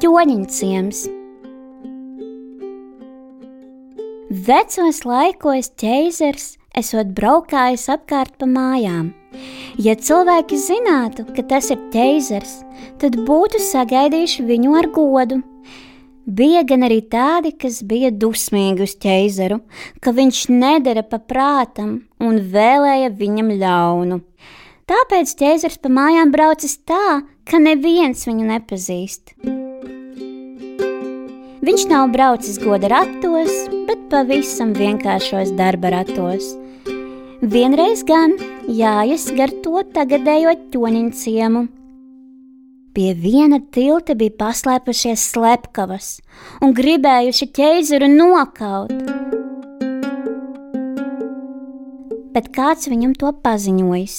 ķoņiņciems. Vecos laikos ķeizars esot braukājis apkārt pa mājām. Ja cilvēki zinātu, ka tas ir ķeizars, tad būtu sagaidījuši viņu ar godu. Bija gan arī tādi, kas bija dusmīgi uz ķeizaru, ka viņš nedara pa prātam un vēlēja viņam ļaunu. Tāpēc ķēzars pa mājām braucis tā, ka neviens viņu nepazīst. Viņš nav braucis goda ratos, bet pavisam vienkāršos darba ratos. Vienreiz gan jājas gar to tagadējo ķoniņu ciemu. Pie viena tilta bija paslēpušies slepkavas un gribējuši ķēzaru nokaut. Bet kāds viņam to paziņojis?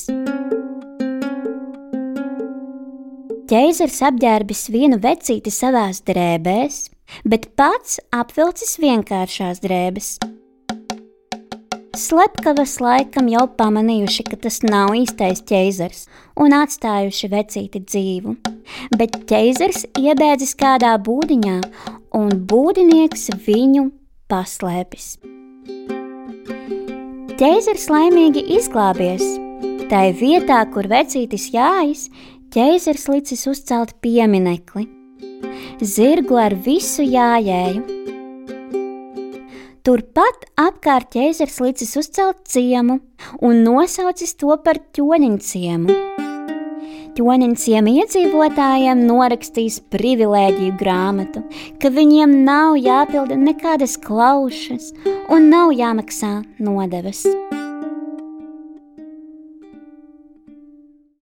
Ķēzars apģērbis vienu vecīti savās drēbēs, bet pats apvilcis vienkāršās drēbes. Slepkavas laikam jau pamanījuši, ka tas nav īstais ķēzars, un atstājuši vecīti dzīvu. Bet ķēzars iebēdzis kādā būdiņā, un būdinieks viņu paslēpis. Ķēzars laimīgi izglābies. Tai vietā, kur vecītis jājas, ķēzars licis uzcelt pieminekli, zirgu ar visu jājēju. Turpat apkārt ķēzars licis uzcelt ciemu un nosaucis to par ķoniņu ciemu. Ķoniņciema iedzīvotājiem norakstīs privilēģiju grāmatu, ka viņiem nav jāpilda nekādas klaušas un nav jāmaksā nodevas.